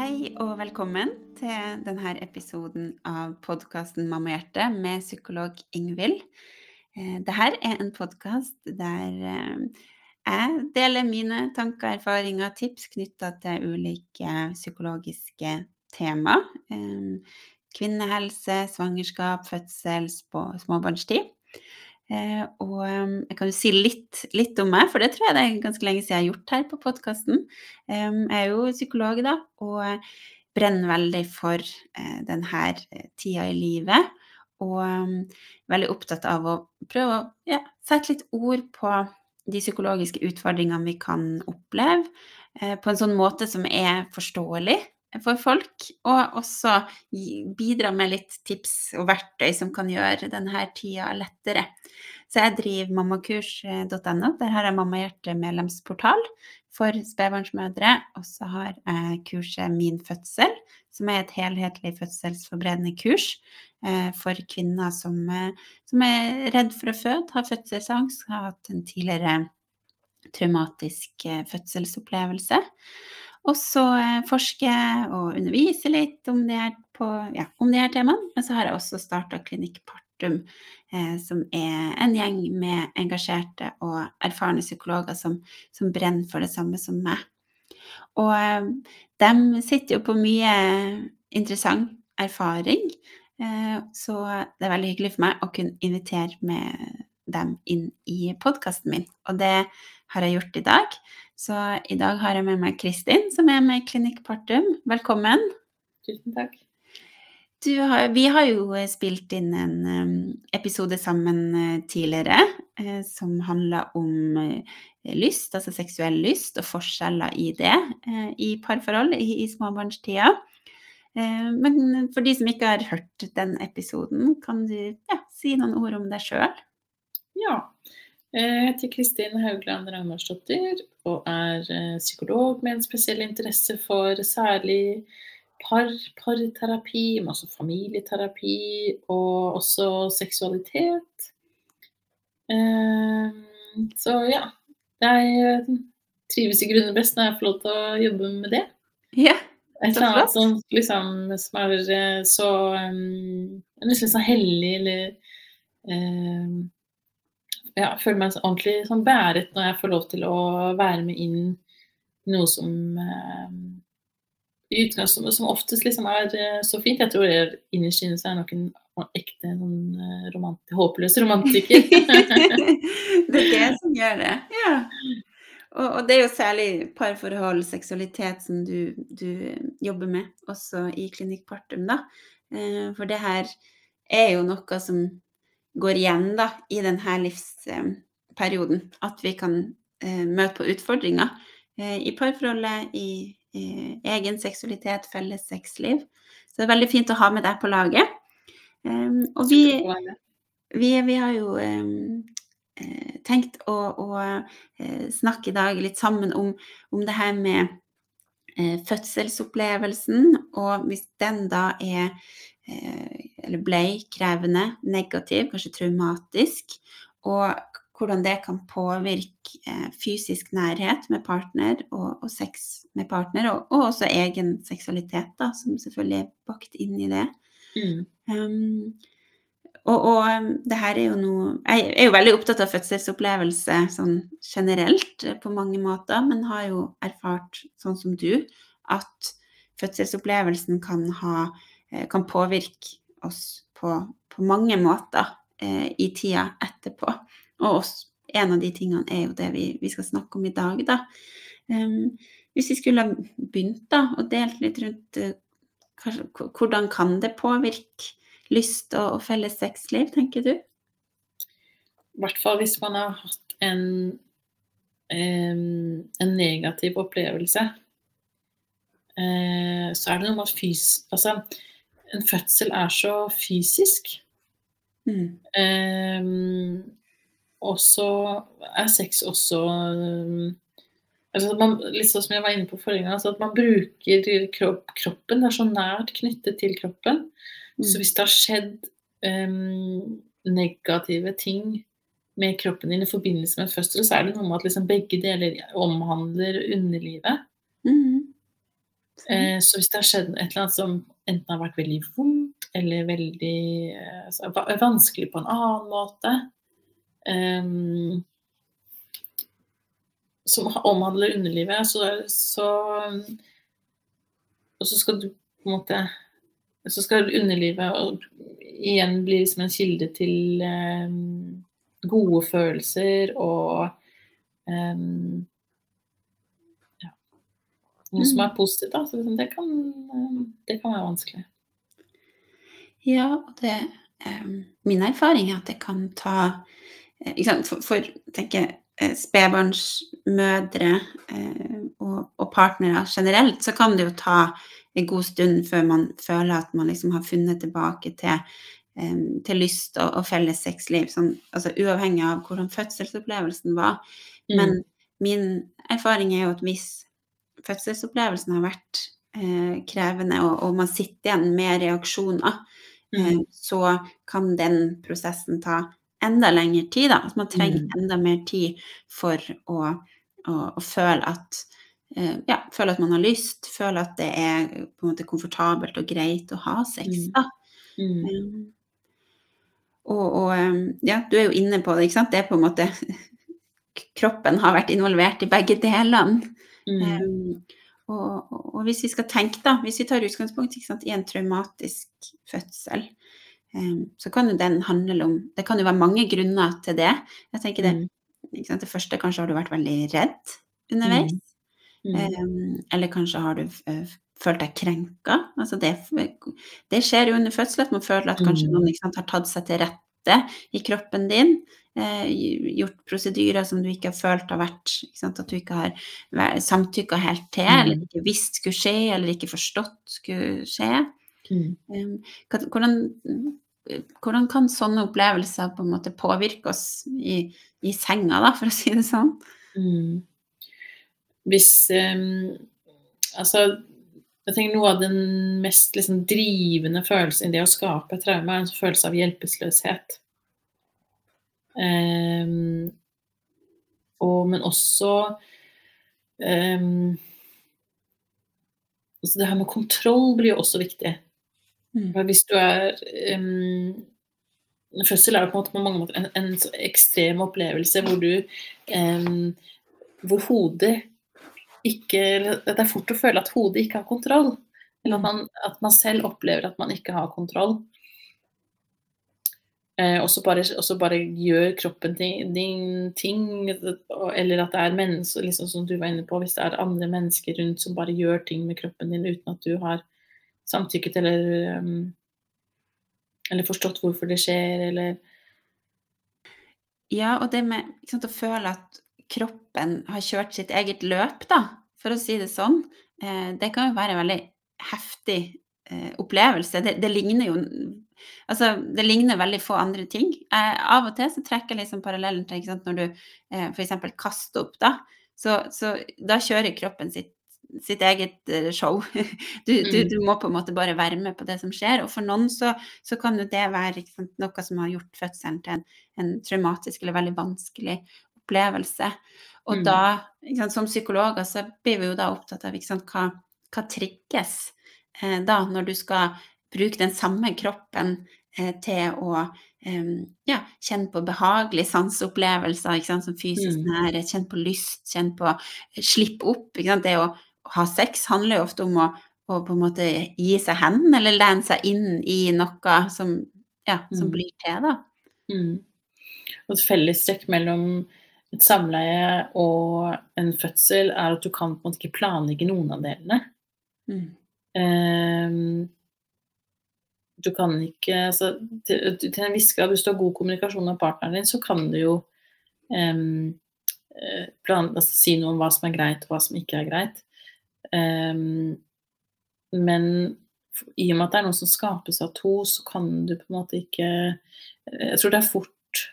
Hei og velkommen til denne episoden av podkasten Mammahjerte med psykolog Ingvild. Eh, Dette er en podkast der eh, jeg deler mine tanker, erfaringer, og tips knytta til ulike psykologiske tema. Eh, Kvinnehelse, svangerskap, fødsel, småbarnstid. Eh, Og eh, jeg kan jo si litt, litt om meg, for det tror jeg det er ganske lenge siden jeg har gjort her på podkasten. Jeg er jo psykolog, da, og brenner veldig for eh, denne tida i livet. Og um, veldig opptatt av å prøve å ja, sette litt ord på de psykologiske utfordringene vi kan oppleve, eh, på en sånn måte som er forståelig for folk, og også bidra med litt tips og verktøy som kan gjøre denne tida lettere. Så jeg driver mammakurs.no. Der har jeg Mammahjerte medlemsportal for spedbarnsmødre. Og så har jeg kurset Min fødsel, som er et helhetlig fødselsforberedende kurs eh, for kvinner som, eh, som er redd for å føde, har fødselsangst, har hatt en tidligere traumatisk eh, fødselsopplevelse. Og så eh, forsker og underviser litt om de her, på, ja, her temaene. Men så har jeg også starta Klinikk Partum, eh, som er en gjeng med engasjerte og erfarne psykologer som, som brenner for det samme som meg. Og eh, de sitter jo på mye interessant erfaring, eh, så det er veldig hyggelig for meg å kunne invitere med dem inn i podkasten min. Og det har jeg gjort i dag. Så i dag har jeg med meg Kristin, som er med i Klinikk Partum. Velkommen. Tusen takk. Du har, vi har jo spilt inn en um, episode sammen uh, tidligere som handla om lyst, altså seksuell lyst, og forskjeller i det i parforhold i, i småbarnstida. Men for de som ikke har hørt den episoden, kan du ja, si noen ord om deg sjøl? Ja. Jeg heter Kristin Haugland Ragnarsdottir og er psykolog med en spesiell interesse for særlig par, parterapi, men også familieterapi og også seksualitet. Så ja. Jeg trives i grunnen best når jeg får lov til å jobbe med det. Ja, Et så eller annet som liksom som er eh, så um, Nesten så hellig eller um, ja, føler meg ordentlig sånn bæret når jeg får lov til å være med inn noe som um, i utgangspunktet som oftest liksom er eh, så fint. Jeg tror jeg innerst inne er noen ekte sånn, eh, romant håpløs romantiker. det er det som gjør det. Ja. Og, og det er jo særlig parforhold, seksualitet, som du, du jobber med, også i Klinikk Partum, da. Eh, For det her er jo noe som går igjen da, i denne livsperioden. At vi kan eh, møte på utfordringer eh, i parforholdet, i, eh, egen seksualitet, felles sexliv. Så det er veldig fint å ha med deg på laget. Um, og vi, vi, vi har jo um, eh, tenkt å, å eh, snakke i dag litt sammen om, om det her med eh, fødselsopplevelsen, og hvis den da er eh, eller ble krevende, negativ, kanskje traumatisk, og hvordan det kan påvirke eh, fysisk nærhet med partner og, og sex med partner, og, og også egen seksualitet, da, som selvfølgelig er bakt inn i det. Mm. Um, og, og um, det her er jo noe Jeg er jo veldig opptatt av fødselsopplevelse sånn generelt eh, på mange måter, men har jo erfart, sånn som du, at fødselsopplevelsen kan ha eh, kan påvirke oss på, på mange måter eh, i tida etterpå. Og oss, en av de tingene er jo det vi, vi skal snakke om i dag, da. Um, hvis vi skulle ha begynt da, og delt litt rundt uh, hvordan kan det påvirke lyst og, og felles sexliv, tenker du? I hvert fall hvis man har hatt en, en, en negativ opplevelse. Eh, så er det noe med at fys altså, en fødsel er så fysisk. Mm. Um, og så er sex også um, altså man, Litt sånn som jeg var inne på forrige gang, altså at man bruker kropp, kroppen. Det er så nært knyttet til kroppen. Så Mm. hvis det har skjedd um, negative ting med kroppen din i forbindelse med fødsel, så er det noe med at liksom begge deler omhandler underlivet. Mm. Sant. Eh, så hvis det har skjedd et eller annet som enten har vært veldig vondt, eller veldig eh, altså, vanskelig på en annen måte um, Som omhandler underlivet, så, så Og så skal du på en måte Så skal underlivet igjen bli som en kilde til um, gode følelser og ja, noe som Mm. er positivt. Da. Så liksom, det, kan, det kan være vanskelig. Ja, og det eh, Min erfaring er at det kan ta eh, For, for tenker eh, spedbarnsmødre eh, og, og partnere generelt, så kan det jo ta en god stund før man føler at man liksom har funnet tilbake til, eh, til lyst og, og felles sexliv, sånn, altså uavhengig av hvordan fødselsopplevelsen var. Men min erfaring er jo at hvis fødselsopplevelsen har vært eh, krevende, og, og man sitter igjen med reaksjoner, eh, Mm. så kan den prosessen ta enda lengre tid. Da. Altså man trenger Mm. enda mer tid for å, å, å føle at eh, ja, føle at man har lyst, føle at det er på en måte komfortabelt og greit å ha sex. Mm. Da. Mm. Um, og, og um, ja, du er jo inne på det, ikke sant. Det er på en måte Kroppen har vært involvert i begge delene. Mm. Um, og, og, hvis vi skal tenke, da, hvis vi tar utgangspunkt sant, i en traumatisk fødsel, um, så kan jo den handle om Det kan jo være mange grunner til det. Jeg tenker det, Mm. ikke sant, det første kanskje har du vært veldig redd underveis. Mm. Um, eller kanskje har du uh, følt deg krenka. Altså det, det skjer jo under fødsel at man føler at kanskje Mm. noen ikke sant, har tatt seg til rette i kroppen din. Eh, gjort prosedyrer som du ikke har følt har vært At du ikke har samtykka helt til, Mm. eller ikke visst skulle skje, eller ikke forstått skulle skje. Mm. Hvordan, hvordan kan sånne opplevelser på en måte påvirke oss i, i senga, da, for å si det sånn? Mm. Hvis um, Altså, jeg tenker noe av den mest liksom, drivende følelsen i det å skape traume, er en følelse av hjelpeløshet. Em, og, men også um, altså Det her med kontroll blir jo også viktig. Mm. Hvis du er um, Fødsel er på en måte på mange måter en, en så ekstrem opplevelse hvor du Hvor hodet ikke Det er fort å føle at hodet ikke har kontroll. Eller at man, at man selv opplever at man ikke har kontroll. Eh, og så bare, også, bare gjør kroppen din, din ting, eller at det er mennesker, liksom som du var inne på, hvis det er andre mennesker rundt som bare gjør ting med kroppen din uten at du har samtykket eller um, eller forstått hvorfor det skjer, eller Ja, og det med sant, å føle at kroppen har kjørt sitt eget løp, da, for å si det sånn, eh, det kan jo være en veldig heftig eh, opplevelse. Det, det ligner jo Altså, det ligner veldig få andre ting. Eh, av og til så trekker jeg liksom parallellen til sant, når du eh, f.eks. kaster opp, da. Så, så da kjører kroppen sitt, sitt eget eh, show. Du, du, Mm. du må på en måte bare være med på det som skjer. Og for noen så, så kan jo det være sant, noe som har gjort fødselen til en, en traumatisk eller veldig vanskelig opplevelse. Og Mm. da, sant, som psykologer, så blir vi jo da opptatt av sant, hva, hva trigges eh, da, når du skal bruke den samme kroppen eh, til å eh, ja, kjenne på behagelige sanseopplevelser, som fysisk Mm. nærhet, kjenne på lyst, kjenne på slippe opp. Det å ha sex handler jo ofte om å, å på en måte gi seg hen, eller lene seg inn i noe som, ja, som Mm. blir til, da. mm. Og et fellestrekk mellom et samleie og en fødsel er at du kan på en måte ikke planlegge noen av delene. Mm. Ehm, du kan ikke altså, til, til en viss grad, hvis du har god kommunikasjon med partneren din, så kan du jo eh, plan, altså, si noe om hva som er greit, og hva som ikke er greit. Um, men i og med at det er noe som skapes av to, så kan du på en måte ikke Jeg tror det er fort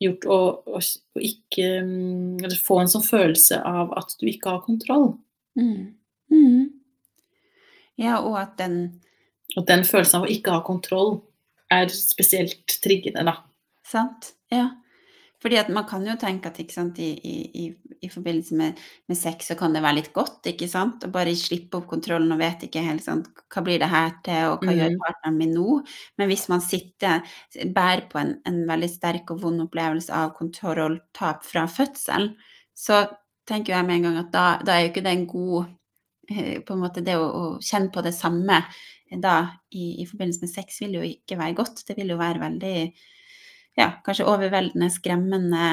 gjort å, å, å ikke um, få en sånn følelse av at du ikke har kontroll. Mm. Mm. Ja, og at den Og den følelsen av å ikke ha kontroll er spesielt triggende, da. Sant. Ja. Fordi at man kan jo tenke at sant, i, i, i forbindelse med, med, sex så kan det være litt godt, ikke sant, å bare slippe opp kontrollen og vet ikke helt sant, hva blir det her til, og hva mm. gjør partneren min nå? Men hvis man sitter, bærer på en, en veldig sterk og vond opplevelse av kontrolltap fra fødselen, så tenker jeg med en gang at da, da er jo ikke det en god eh, på en måte Det å, å kjenne på det samme da i, i, forbindelse med sex vil jo ikke være godt. Det vil jo være veldig ja, kanskje overveldende, skremmende,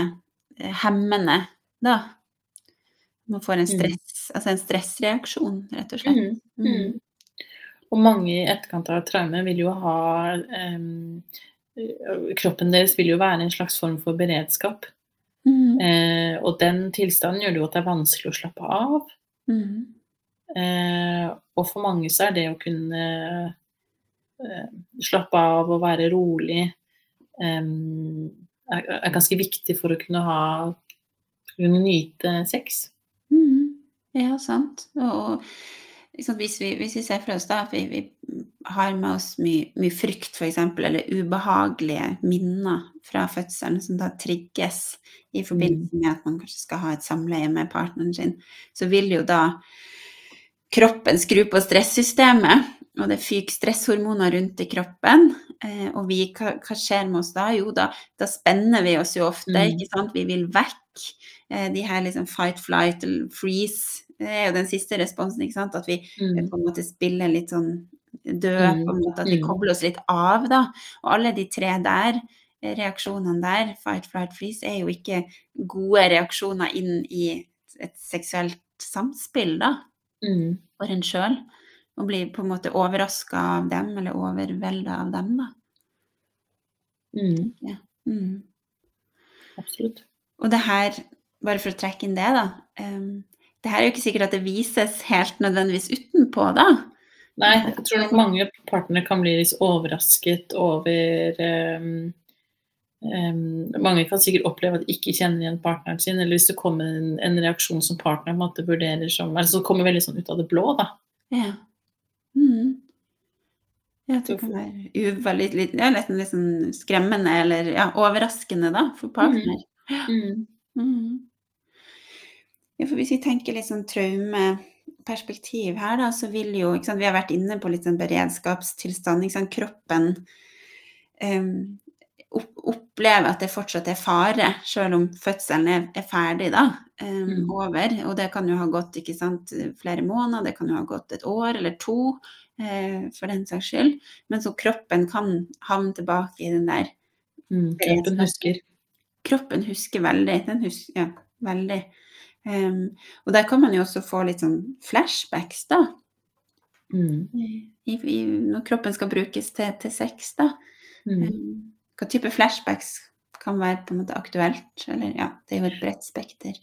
eh, hemmende, da. Man får en mm. stress, mm. altså en stressreaksjon, rett og slett. Mm. Mm. Og mange i etterkant av traume vil jo ha um, Kroppen deres vil jo være en slags form for beredskap. Mm. Eh, og den tilstanden gjør det jo at det er vanskelig å slappe av. Mm. Eh, og for mange så er det å kunne eh, slappe av og være rolig er, er, ganske viktig for å kunne ha kunne nyte sex. Mm, ja, sant. Og, liksom, hvis, vi, hvis, vi, ser for oss da at vi, vi har med oss mye, mye frykt, f.eks., eller ubehagelige minner fra fødselen som da trigges i forbindelse mm. med at man kanskje skal ha et samleie med partneren sin, så vil jo da kroppen skru på stressystemet, og det fyker stresshormoner rundt i kroppen. Eh, og vi, hva, hva, skjer med oss da? Jo, da, da spenner vi oss jo ofte, mm. ikke sant. Vi vil vekk. Eh, de her liksom fight, flight, freeze. Det er jo den siste responsen, ikke sant. At vi mm. på en måte spiller litt sånn døde, mm. på en måte. At vi mm. kobler oss litt av, da. Og alle de tre der eh, reaksjonene der, fight, flight, freeze, er jo ikke gode reaksjoner inn i et seksuelt samspill, da. Mm. For en sjøl og blir på en måte overraska av dem, eller overvelda av dem, da. Mm. Ja. Mm. Absolutt. Og det her, bare for å trekke inn det, da um, Det her er jo ikke sikkert at det vises helt nødvendigvis utenpå, da. Nei, jeg tror nok mange partnere kan bli litt overrasket over um, um, Mange kan sikkert oppleve at de ikke kjenner igjen partneren sin, eller hvis det kommer en, en reaksjon som partneren måtte vurderer som altså, kommer veldig sånn ut av det blå, da. Ja. Mm. Ja, det kan være veldig, litt, ja, litt, litt sånn skremmende eller ja, overraskende da, for partner. Mm. Mm. Ja, for hvis vi tenker litt sånn traumeperspektiv her, da, så vil jo Vi har vært inne på litt sånn beredskapstilstand. Kroppen um, opplever at det fortsatt er fare, selv om fødselen er, er ferdig da, um, mm. over. Og det kan jo ha gått ikke sant, flere måneder, det kan jo ha gått et år eller to, uh, for den saks skyld. Men så kroppen kan havne tilbake i den der mm, Kroppen husker. Kroppen husker veldig. Den husker, ja, veldig. Um, og der kan man jo også få litt sånn flashbacks, da. Mm. I, i, når kroppen skal brukes til, til sex, da. Mm. Um, hva type flashbacks kan være på en måte aktuelt? Eller ja, det er jo et bredt spekter.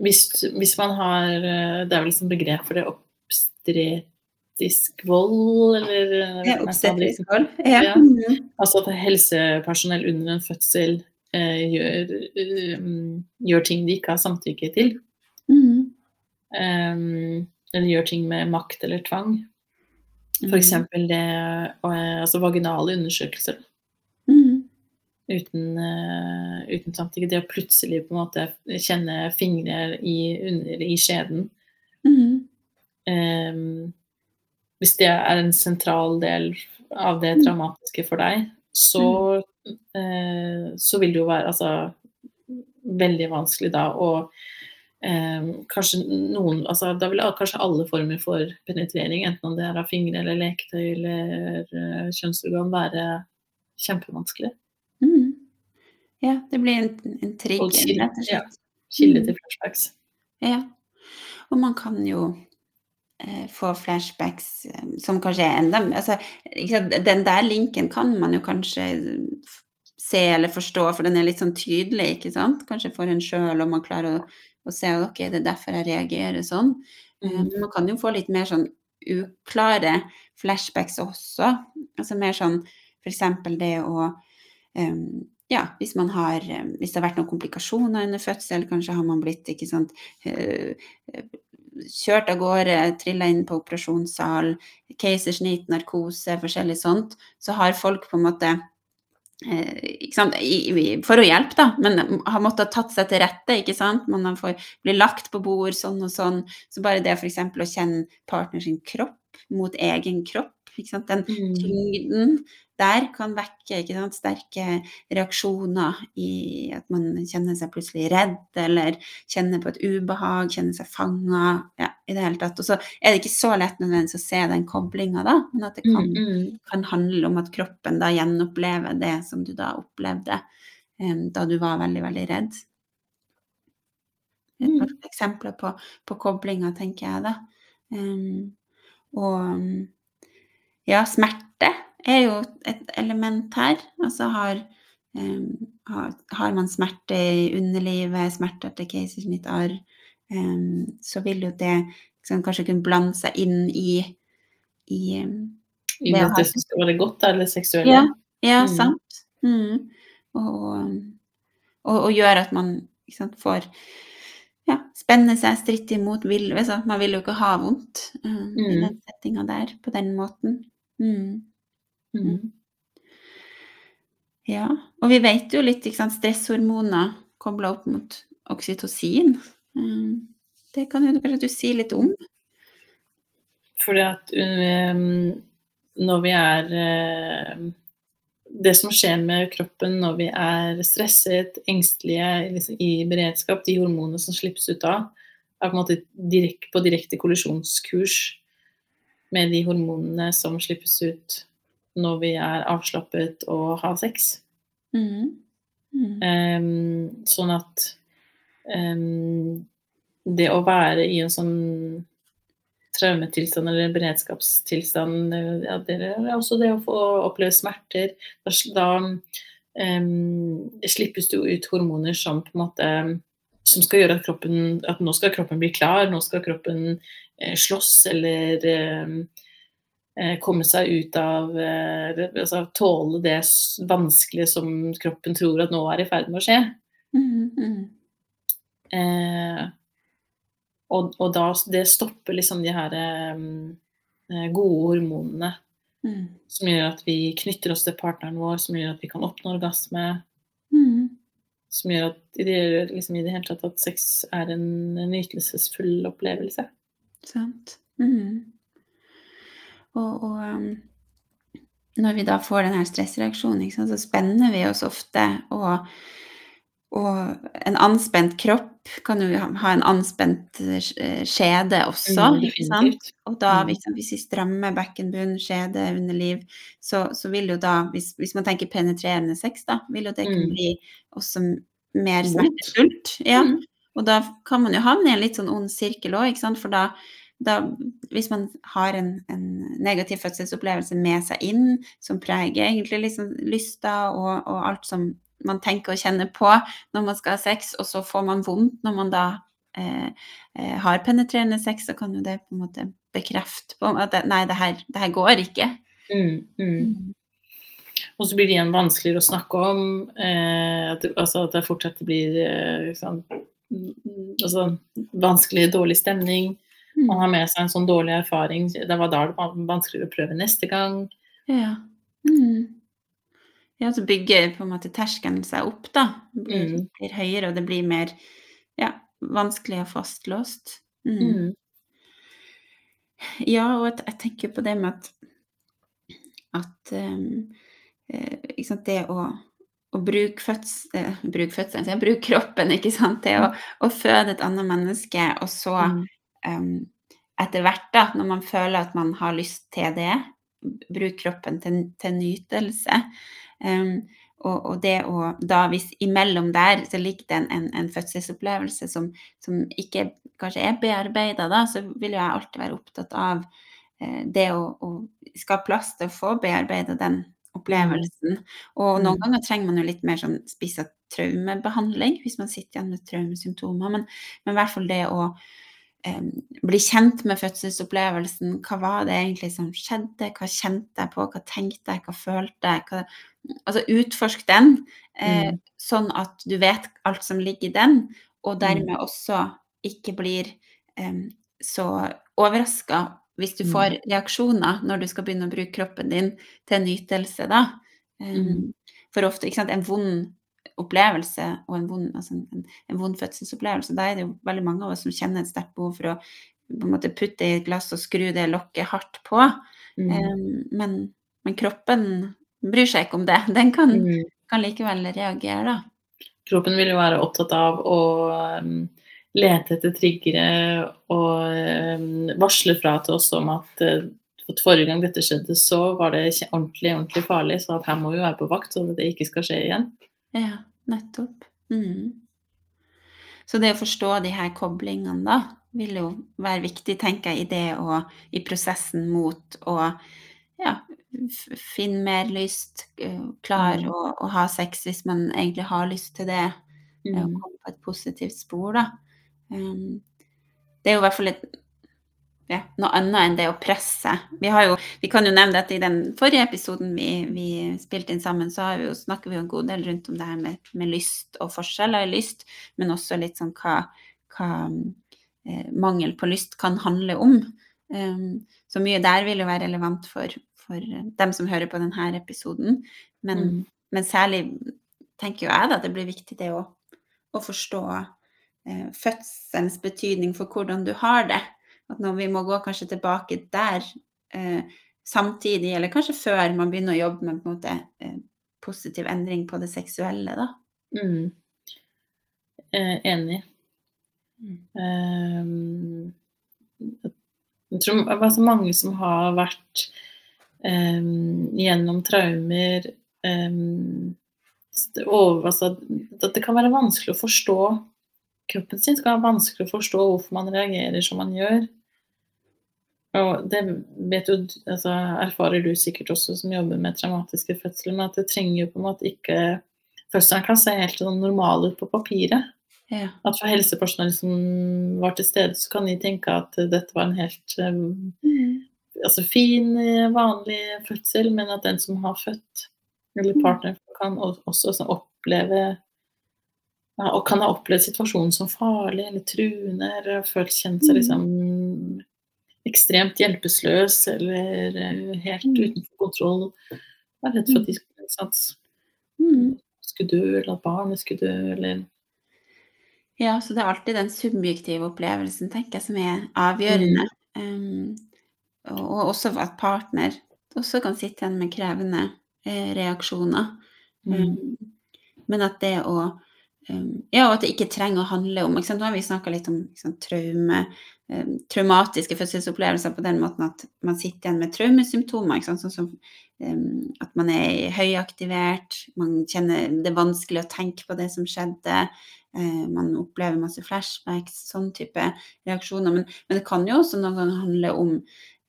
Hvis, hvis, man har eh, Det er vel liksom begrep for det obstetrisk vold, eller eh, ja, Obstetrisk vold, ja. ja. Mm. Altså at helsepersonell under en fødsel eh, gjør, um, gjør, ting de ikke har samtykke til. Mm. Um, eller gjør ting med makt eller tvang. F.eks. Mm. det altså vaginale undersøkelser uten, uh, uten samtykke. Det å plutselig på en måte kjenne fingre i, under, i skjeden. Mm. Um, hvis det er en sentral del av det dramatiske traumatiske for deg, så, mm. uh, så vil det jo være altså, veldig vanskelig da å um, Kanskje noen altså, Da vil kanskje alle former for penetrering, enten om det er av fingre eller leketøy eller uh, kjønnsorgan, være kjempevanskelig. Mm. Ja, det blir en, en trigger, rett og slett. Kilde til mm. flashbacks. Ja. Og man kan jo eh, få flashbacks eh, som kanskje er enda altså, Den der linken kan man jo kanskje se eller forstå, for den er litt sånn tydelig, ikke sant? Kanskje for en sjøl, og man klarer å, å se at ok, det er derfor jeg reagerer sånn. Mm. Men man kan jo få litt mer sånn uklare flashbacks også. Altså mer sånn f.eks. det å ja, hvis, har, hvis, det har vært noen komplikasjoner under fødsel, kanskje har man blitt sant, kjørt av gårde, trilla inn på operasjonssal, keisersnitt, narkose, forskjellig sånt, så har folk på en måte sant, for å hjelpe, da, men har måttet tatt seg til rette. ikke sant? Man får bli lagt på bord sånn og sånn. Så bare det f.eks. å kjenne partner sin kropp mot egen kropp, den mm. tyngden der kan vekke sant, sterke reaksjoner i at man kjenner seg plutselig redd, eller kjenner på et ubehag, kjenner seg fanga. Ja, i det hele tatt. Og så er det ikke så lett nødvendigvis å se den koblinga, da, men at det kan, mm, mm. kan, handle om at kroppen da gjenopplever det som du da opplevde um, da du var veldig, veldig redd. Et par mm. eksempler på, på koblinga, tenker jeg da. Um, og ja, smerte er jo et element her. Altså har, um, har, har man smerte i underlivet, smerte etter keisersnittarr, um, så vil jo det liksom, kanskje kunne blande seg inn i i, um, I det, det som skal være godt, eller seksuelt? Ja, ja mm. sant. Mm. Og, og, og, gjør at man sant, får ja, spenne seg, stritte imot. Vil, man vil jo ikke ha vondt um, mm. i den settinga der på den måten. Mm. Mm. Ja, og vi vet jo litt, ikke sant, stresshormoner kobla opp mot oksytocin. Mm. Det kan jo kanskje du si litt om? Fordi at um, når vi er uh, Det som skjer med kroppen når vi er stresset, engstelige, liksom, i beredskap, de hormonene som slippes ut da, er på en måte direkt, på direkte kollisjonskurs med de hormonene som slippes ut når vi er avslappet og har sex. Mm. Mm. Um, sånn at um, det å være i en sånn traumetilstand eller beredskapstilstand ja, Det er også det å få oppleve smerter. Da um, slippes det jo ut hormoner som på en måte som skal gjøre at kroppen at nå skal kroppen bli klar, nå skal kroppen slåss eller eh, Eh, komme seg ut av eh, altså Tåle det vanskelige som kroppen tror at nå er i ferd med å skje. Mm, mm. Eh, og, og, da det stopper liksom de her eh, gode hormonene mm. som gjør at vi knytter oss til partneren vår, som gjør at vi kan oppnå orgasme. Mm. Som gjør at det, liksom, i det hele tatt at sex er en nytelsesfull opplevelse. Sant. Mm. Og, og um, når vi da får denne stressreaksjonen, så spenner vi oss ofte, og, og, en anspent kropp kan jo ha en anspent eh, skjede også. Mm, sant? Og da, mm. hvis vi strammer bekkenbunn, skjede, underliv, så, så vil jo da, hvis, hvis, man tenker penetrerende sex, da, vil jo det kunne mm. bli også mer smertefullt. Ja. Mm. Og da kan man jo havne i en litt sånn ond sirkel òg, for da da, hvis man har en, en, negativ fødselsopplevelse med seg inn, som preger egentlig liksom lysta og, og, alt som man tenker og kjenner på når man skal ha sex, og så får man vondt når man da eh, eh, har penetrerende sex, så kan jo det på en måte bekrefte på at det, nei, det her, det her går ikke. Mm, mm. mm. Og så blir det igjen vanskeligere å snakke om. Eh, at, altså at det fortsatt blir eh, sånn, altså, vanskelig, dårlig stemning. Man har med seg en sånn dårlig erfaring. Det var da det var vanskeligere å prøve neste gang. Ja. Mm. Ja, så bygger på en måte terskelen seg opp, da. Det blir, mm. blir, høyere, og det blir mer ja, vanskelig og fastlåst. Mm. mm. Ja, og jeg, tenker på det med at at um, eh, det å, å bruke, føds, eh, bruke fødselen, bruke kroppen, ikke sant. til å, å, føde et annet menneske, og så mm um, etter hvert, da, når man føler at man har lyst til det, bruke kroppen til, til nytelse. Um, og, og, det å da, hvis imellom der så ligger det en, en, en fødselsopplevelse som, som, ikke kanskje er bearbeida, da, så vil jeg alltid være opptatt av eh, det å, å skape plass til å få bearbeida den opplevelsen. Og noen mm. ganger trenger man jo litt mer sånn spissa traumebehandling hvis man sitter igjen med traumesymptomer, men, men i hvert fall det å bli kjent med fødselsopplevelsen. Hva var det egentlig som skjedde? Hva kjente jeg på? Hva tenkte jeg? Hva følte jeg? Hva, altså utforsk den, eh, mm. sånn at du vet alt som ligger i den, og mm. dermed også ikke blir eh, så overraska hvis du Mm. får reaksjoner når du skal begynne å bruke kroppen din til nytelse, da. Mm. Um, For ofte, ikke sant, en vond opplevelse og en vond, altså en, en vond fødselsopplevelse, da er det jo veldig mange av oss som kjenner et sterkt behov for å på en måte putte i et glass og skru det lokket hardt på. Mm. Um, men, men kroppen bryr seg ikke om det. Den kan, Mm. kan likevel reagere, da. Kroppen vil jo være opptatt av å um, lete etter triggere og um, varsle fra til oss om at at forrige gang dette skjedde, så var det ordentlig, ordentlig farlig, så her må vi være på vakt så det ikke skal skje igjen. Ja, nettopp. Mm. Så det å forstå de her koblingene, da, vil jo være viktig, tenker jeg, i det og i prosessen mot å ja, finne mer lyst, klare klar Mm. å, å ha sex hvis man egentlig har lyst til det, mm. og Mm. komme på et positivt spor, da. Um, det er jo i hvert fall et ja, noe annet enn det å presse. Vi, har jo, vi kan jo nevne at i den forrige episoden vi, vi spilte inn sammen, så har vi jo, snakker vi jo en god del rundt om det her med, med lyst og forskjeller i lyst, men også litt sånn hva, hva eh, mangel på lyst kan handle om. Um, så mye der vil jo være relevant for, for dem som hører på denne episoden. Men, Mm. men særlig tenker jo jeg da at det blir viktig det å, å forstå fødselens betydning for hvordan du har det. At når vi må gå kanskje tilbake der eh, samtidig, eller kanskje før man begynner å jobbe med på en måte eh, positiv endring på det seksuelle, da. Mm. Eh, enig. Um, jeg tror det er så mange som har vært um, gjennom traumer um, over, altså, At det kan være vanskelig å forstå kroppen sin. skal ha vanskelig å forstå hvorfor man reagerer som man gjør. Og det vet jo, altså, erfarer du sikkert også som jobber med traumatiske fødsler, men at det trenger jo på en måte ikke Fødselen kan se helt sånn normal ut på papiret Ja. at for helsepersonell som var til stede, så kan de tenke at dette var en helt um, altså fin, eh, vanlig fødsel, men at den som har født, eller Mm. partner, kan også, også oppleve og kan ha opplevd situasjonen som farlig eller truende, eller følt kjent seg Mm. liksom ekstremt hjelpeløs eller eh, helt Mm. utenfor kontroll. Er redd for at de skulle, Mm. skulle dø, eller at barnet skulle dø, eller Ja, så det er alltid den subjektive opplevelsen, tenker jeg, som er avgjørende. Um, og, og også at partner også kan sitte igjen med krevende eh, reaksjoner. mm. Um, men at det å Ja, og at det ikke trenger å handle om? Nå har vi snakka litt om sant, traume, um, traumatiske fødselsopplevelser på den måten at man sitter igjen med traumesymptomer. Sånn som um, at man er høyaktivert, man kjenner det er vanskelig å tenke på det som skjedde. eh, man opplever masse flashbacks, sånn type reaksjoner. Men, men det kan jo også noen ganger handle om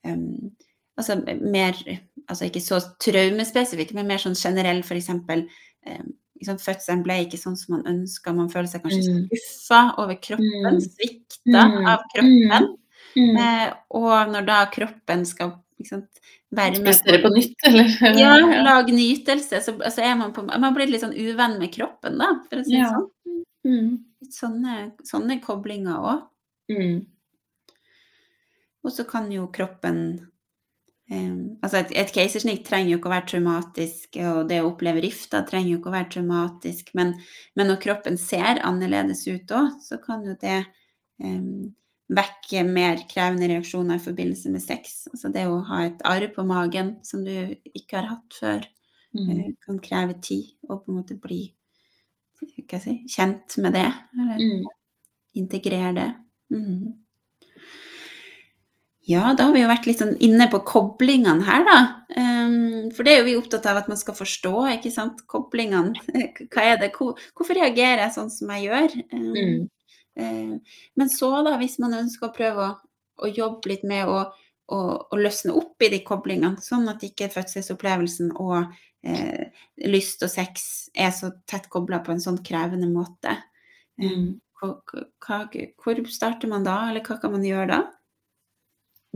um, altså mer altså Ikke så traumespesifikk, men mer sånn generell, f.eks. Um, liksom, fødselen ble ikke sånn som man ønska, man føler seg kanskje Mm. skuffa over kroppen, Mm. svikta Mm. av kroppen. Eh, og når da kroppen skal sant, være med Prestere på nytt, eller? ja, lage nytelse, så altså er man på Man blir litt sånn uvenn med kroppen, da, for å si det Ja. sånn. Sånne, sånne koblinger òg. Mm. Og så kan jo kroppen eh, Altså et, et keisersnitt trenger jo ikke å være traumatisk, og det å oppleve rifter trenger jo ikke å være traumatisk, men, men når kroppen ser annerledes ut òg, så kan jo det um, vekke mer krevende reaksjoner i forbindelse med sex. Altså det å ha et arr på magen som du ikke har hatt før, Mm. uh, kan kreve tid å på en måte bli si, kjent med det, eller Mm. integrere det. Mhm. Ja, da har vi jo vært litt sånn inne på koblingene her, da. Um, for det er jo vi opptatt av at man skal forstå, ikke sant. Koblingene. Hva er det? Hvorfor reagerer jeg sånn som jeg gjør? Um, Mm. eh, men så, da, hvis man ønsker å prøve å, å jobbe litt med å, å, å løsne opp i de koblingene, sånn at ikke fødselsopplevelsen og eh, lyst og sex er så tett kobla på en sånn krevende måte. Mm. hva, hvor starter man da, eller hva kan man gjøre da?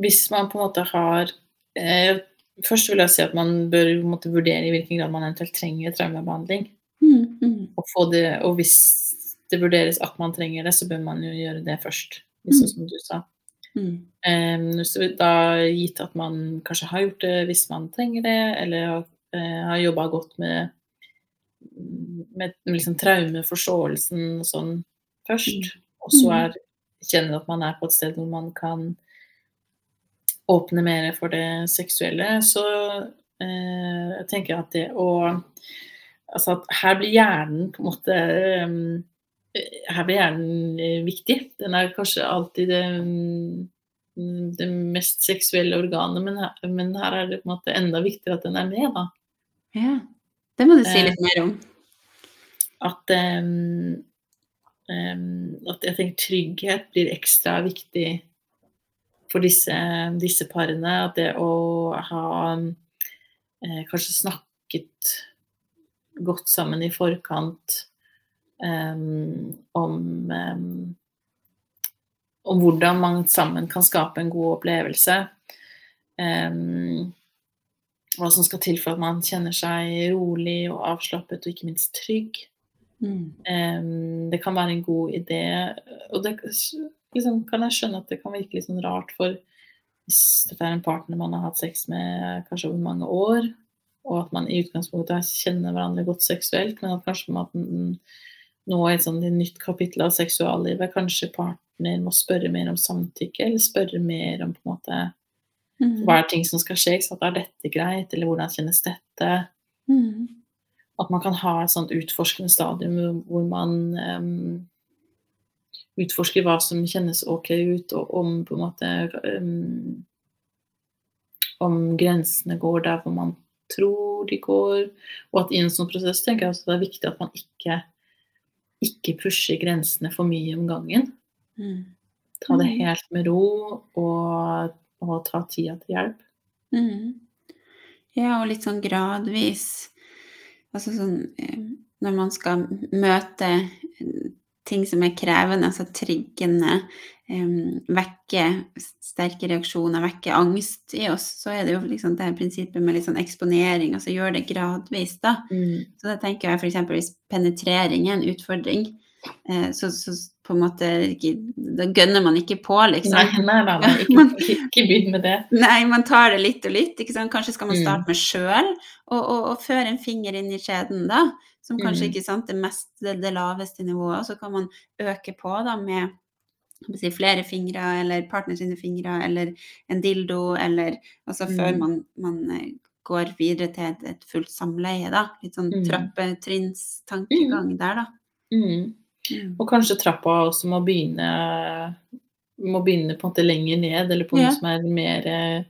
Hvis man på en måte har eh, Først vil jeg si at man bør måte, vurdere i hvilken grad man eventuelt trenger traumebehandling. Mm, mm, Og, få det, og hvis det vurderes at man trenger det, så bør man jo gjøre det først. Liksom Mm. som du sa. Mm. Så da gitt at man kanskje har gjort det hvis man trenger det, eller har, eh, har jobba godt med, med liksom traumeforståelsen og sånn først, og så Mm. er, kjenner at man er på et sted hvor man kan åpne mer for det seksuelle, så eh, jeg tenker at det å Altså at her blir hjernen på en måte eh, Her blir hjernen viktig. Den er kanskje alltid det, det mest seksuelle organet, men her, men her er det på en måte enda viktigere at den er med, da. Ja. Det må du si Eh, litt mer om. At, em, at jeg tenker trygghet blir ekstra viktig for disse, disse parene. At det å ha eh, kanskje snakket godt sammen i forkant em, om em, om hvordan man sammen kan skape en god opplevelse. Em, hva som skal til for at man kjenner seg rolig og avslappet og ikke minst trygg. Mm. Um, det kan være en god idé, og det liksom, kan jeg skjønne at det kan virke litt sånn rart for hvis dette er en partner man har hatt sex med kanskje over mange år, og at man i utgangspunktet kjenner hverandre godt seksuelt, men at kanskje man mm, nå i et sånn nytt kapittel av seksuallivet kanskje partner må spørre mer om samtykke, eller spørre mer om på en måte Mm. hva er ting som skal skje, ikke sant? er dette greit, eller hvordan kjennes dette? Mm. At man kan ha et sånt utforskende stadium hvor man um, utforsker hva som kjennes ok ut, og om på en måte um, Om grensene går der hvor man tror de går. Og at i en sånn prosess tenker jeg også det er viktig at man ikke, ikke pusher grensene for mye om gangen. Mm. Ta det Mhm. helt med ro, og, og ta tida til hjelp. Mm. Ja, og litt sånn gradvis. Altså sånn eh, når man skal møte eh, ting som er krevende, altså triggende, eh, vekke sterke reaksjoner, vekke angst i oss, så er det jo liksom det her prinsippet med litt sånn eksponering, altså gjør det gradvis, da. Mm. Så da tenker jeg f.eks. hvis penetrering er en utfordring, så, så på en måte Da gønner man ikke på, liksom. Nei, nei, nei, nei ikke, ikke begynn med det. Nei, man tar det litt og litt. Ikke sant? Kanskje skal man Mm. starte med sjøl, og, og, og føre en finger inn i skjeden, da. Som kanskje Mm. ikke sant, det mest det, det laveste nivået. Og så kan man øke på da med si, flere fingre, eller partner sine fingre, eller en dildo, eller Altså før Mm. man, man eh, går videre til et, et fullt samleie, da. Litt sånn Mm. trappetrinnstankegang der, da. Mm. Mm. Og kanskje trappa også må begynne må begynne på en måte lenger ned, eller på Ja. noe som er mer eh,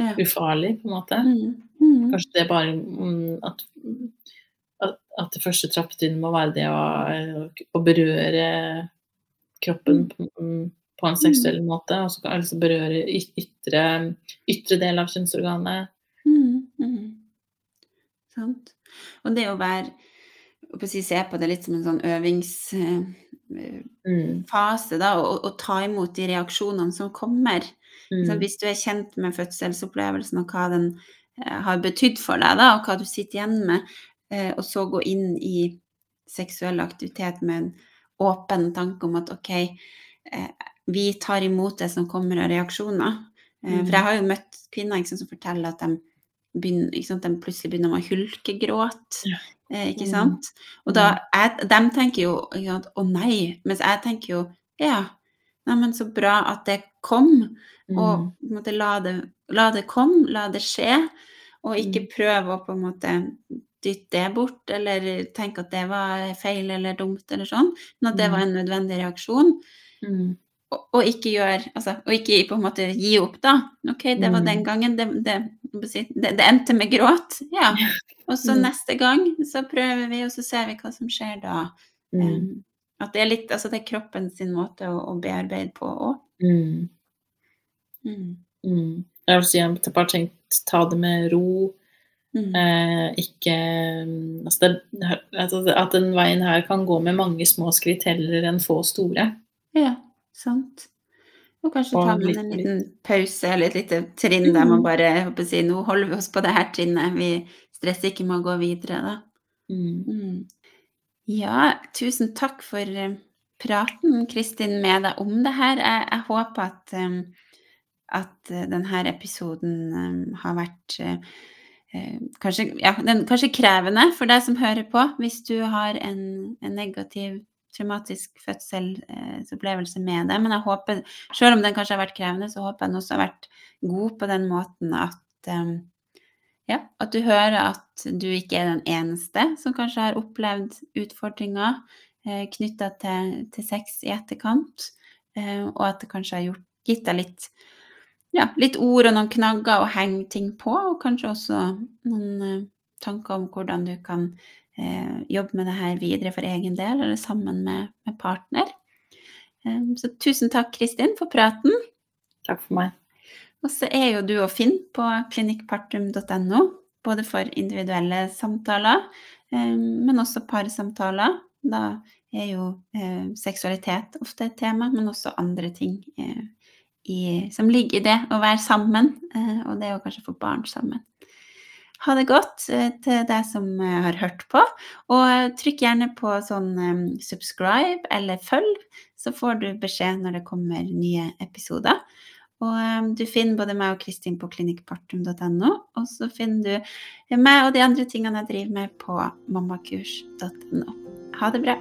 Ja. ufarlig, på en måte. Mm. Mm. Kanskje det er bare mm, at, at, at det første trappetrinnet må være det å, eh, å berøre kroppen på, mm, på en seksuell måte, og så kan liksom berøre yt- ytre, ytre del av kjønnsorganet. Mm, mm. Sant. Og det å være å si, Se på det litt som en sånn øvingsfase, Mm, da, og, og ta imot de reaksjonene som kommer. Så mm, hvis du er kjent med fødselsopplevelsen og hva den eh, har betydd for deg, da, og hva du sitter igjen med, eh, og så gå inn i seksuell aktivitet med en åpen tanke om at OK, eh, vi tar imot det som kommer av reaksjoner. Eh, Mm. For jeg har jo møtt kvinner sant, som forteller at de, begynner, sant, de plutselig begynner med hulkegråt. Ja. Eh, ikke Mm. sant? Og da, jeg, de tenker jo sant, å nei, mens jeg tenker jo ja, neimen så bra at det kom. Og mm, på en måte la det, la det komme, la det skje, og ikke Mm. prøve å på en måte dytte det bort, eller tenke at det var feil eller dumt, eller sånn, men at det Mm. var en nødvendig reaksjon. mm, Og, og ikke gjør Altså, og ikke på en måte gi opp, da. OK, det var Mm. den gangen. Det, det, det, det endte med gråt. Ja. Og så Mm. neste gang så prøver vi, og så ser vi hva som skjer da. mm, Um, at det er litt Altså, det er kroppen sin måte å, å bearbeide på òg. mm. Mm. Mm. Jeg vil si jeg bare tenkt ta det med ro. Mm. Eh, ikke altså det, altså At den veien her kan gå med mange små skritt heller enn få store. Ja, sant. Og kanskje Og ta man en liten pause eller et lite trinn der man bare håper å si, Nå holder vi oss på det her trinnet, vi stresser ikke med å gå videre, da. Mm. Mm. Ja, tusen takk for, eh, praten, Kristin, med deg om det her. Jeg, jeg håper at, um, at denne episoden har vært kanskje, ja, den, kanskje, krevende for deg som hører på, hvis du har en, en negativ traumatisk fødselsopplevelse med det. Men jeg håper, selv om den kanskje har vært krevende, så håper jeg den også har vært god på den måten at um, ja, at du hører at du ikke er den eneste som kanskje har opplevd utfordringer eh, knytta til, til, sex i etterkant, eh, og at det kanskje har gjort, gitt deg litt, ja, litt ord og noen knagger å henge ting på, og kanskje også noen eh, tanker om hvordan du kan eh, jobbe med det her videre for egen del, eller sammen med, med partner. Eh, så tusen takk, Kristin, for praten. Takk for meg. Og så er jo du å finne på klinikkpartum.no, både for individuelle samtaler, eh, men også parsamtaler. Da er jo eh, seksualitet ofte et tema, men også andre ting eh, i, som ligger i det å være sammen, og det å kanskje få barn sammen. Ha det godt til deg som har hørt på, og trykk gjerne på sånn subscribe eller følg, så får du beskjed når det kommer nye episoder. Og du finner både meg og Kristin på klinikkpartum.no, og så finner du meg og de andre tingene jeg driver med på mammakurs.no. Ha det bra.